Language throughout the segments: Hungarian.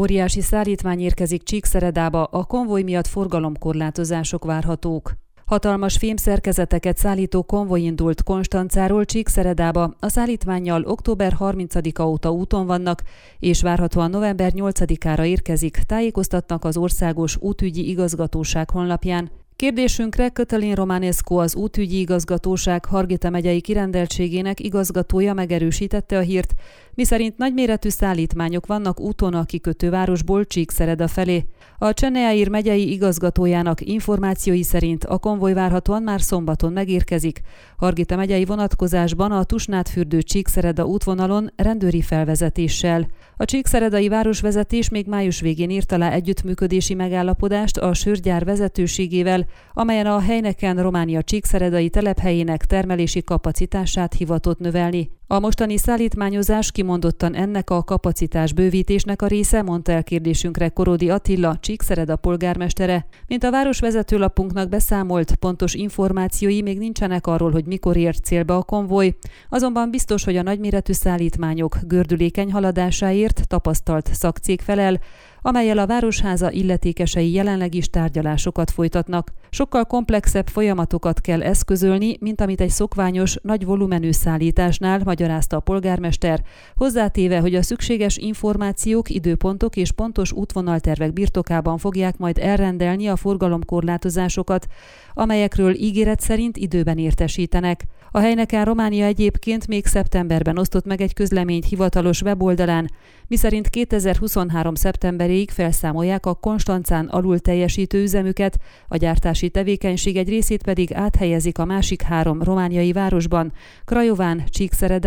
Óriási szállítmány érkezik Csíkszeredába, a konvoj miatt forgalomkorlátozások várhatók. Hatalmas fémszerkezeteket szállító konvoj indult Konstancáról Csíkszeredába. A szállítmánnyal október 30-a óta úton vannak, és várhatóan november 8-ára érkezik, tájékoztatnak az Országos Útügyi Igazgatóság honlapján. Kérdésünkre Kötelin Romanescu az útügyi igazgatóság Hargita megyei kirendeltségének igazgatója megerősítette a hírt, miszerint nagyméretű szállítmányok vannak úton a kikötővárosból Csíkszereda felé. A Csenneáír megyei igazgatójának információi szerint a konvoj várhatóan már szombaton megérkezik. Hargita megyei vonatkozásban a Tusnádfürdő Csíkszereda útvonalon rendőri felvezetéssel. A Csíkszeredai városvezetés még május végén írt alá együttműködési megállapodást a sörgyár vezetőségével, amelyen a helyneken Románia Csíkszeredai telephelyének termelési kapacitását hivatott növelni. A mostani szállítmányozás kimondottan ennek a kapacitás bővítésnek a része, mondta el kérdésünkre Korodi Attila, Csíkszereda polgármestere. Mint a városvezetőlapunknak beszámolt, pontos információi még nincsenek arról, hogy mikor ért célba a konvoj, azonban biztos, hogy a nagyméretű szállítmányok gördülékeny haladásáért tapasztalt szakcég felel, amelyel a Városháza illetékesei jelenleg is tárgyalásokat folytatnak. Sokkal komplexebb folyamatokat kell eszközölni, mint amit egy szokványos, nagy volumenű szállításnál magyarázta a polgármester, hozzátéve, hogy a szükséges információk, időpontok és pontos útvonaltervek birtokában fogják majd elrendelni a forgalomkorlátozásokat, amelyekről ígéret szerint időben értesítenek. A helyneken Románia egyébként még szeptemberben osztott meg egy közleményt hivatalos weboldalán, miszerint 2023. szeptemberéig felszámolják a Konstancán alul teljesítő üzemüket, a gyártási tevékenység egy részét pedig áthelyezik a másik három romániai városban, Krajován,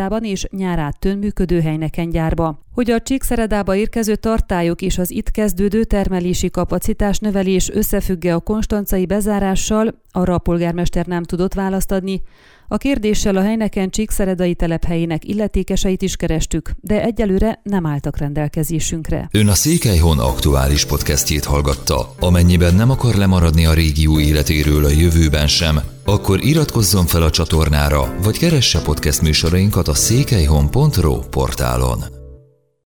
Csíkszeredában és Nyárátön működő helyneken gyárba. Hogy a Csíkszeredába érkező tartályok és az itt kezdődő termelési kapacitás növelés összefügge a konstancai bezárással, arra a polgármester nem tudott választ adni. A kérdéssel a helyneken Csíkszeredai telephelyének illetékeseit is kerestük, de egyelőre nem álltak rendelkezésünkre. Ön a Székelyhon aktuális podcastjét hallgatta. Amennyiben nem akar lemaradni a régió életéről a jövőben sem, akkor iratkozzon fel a csatornára, vagy keresse podcast műsorainkat a székelyhon.pro portálon.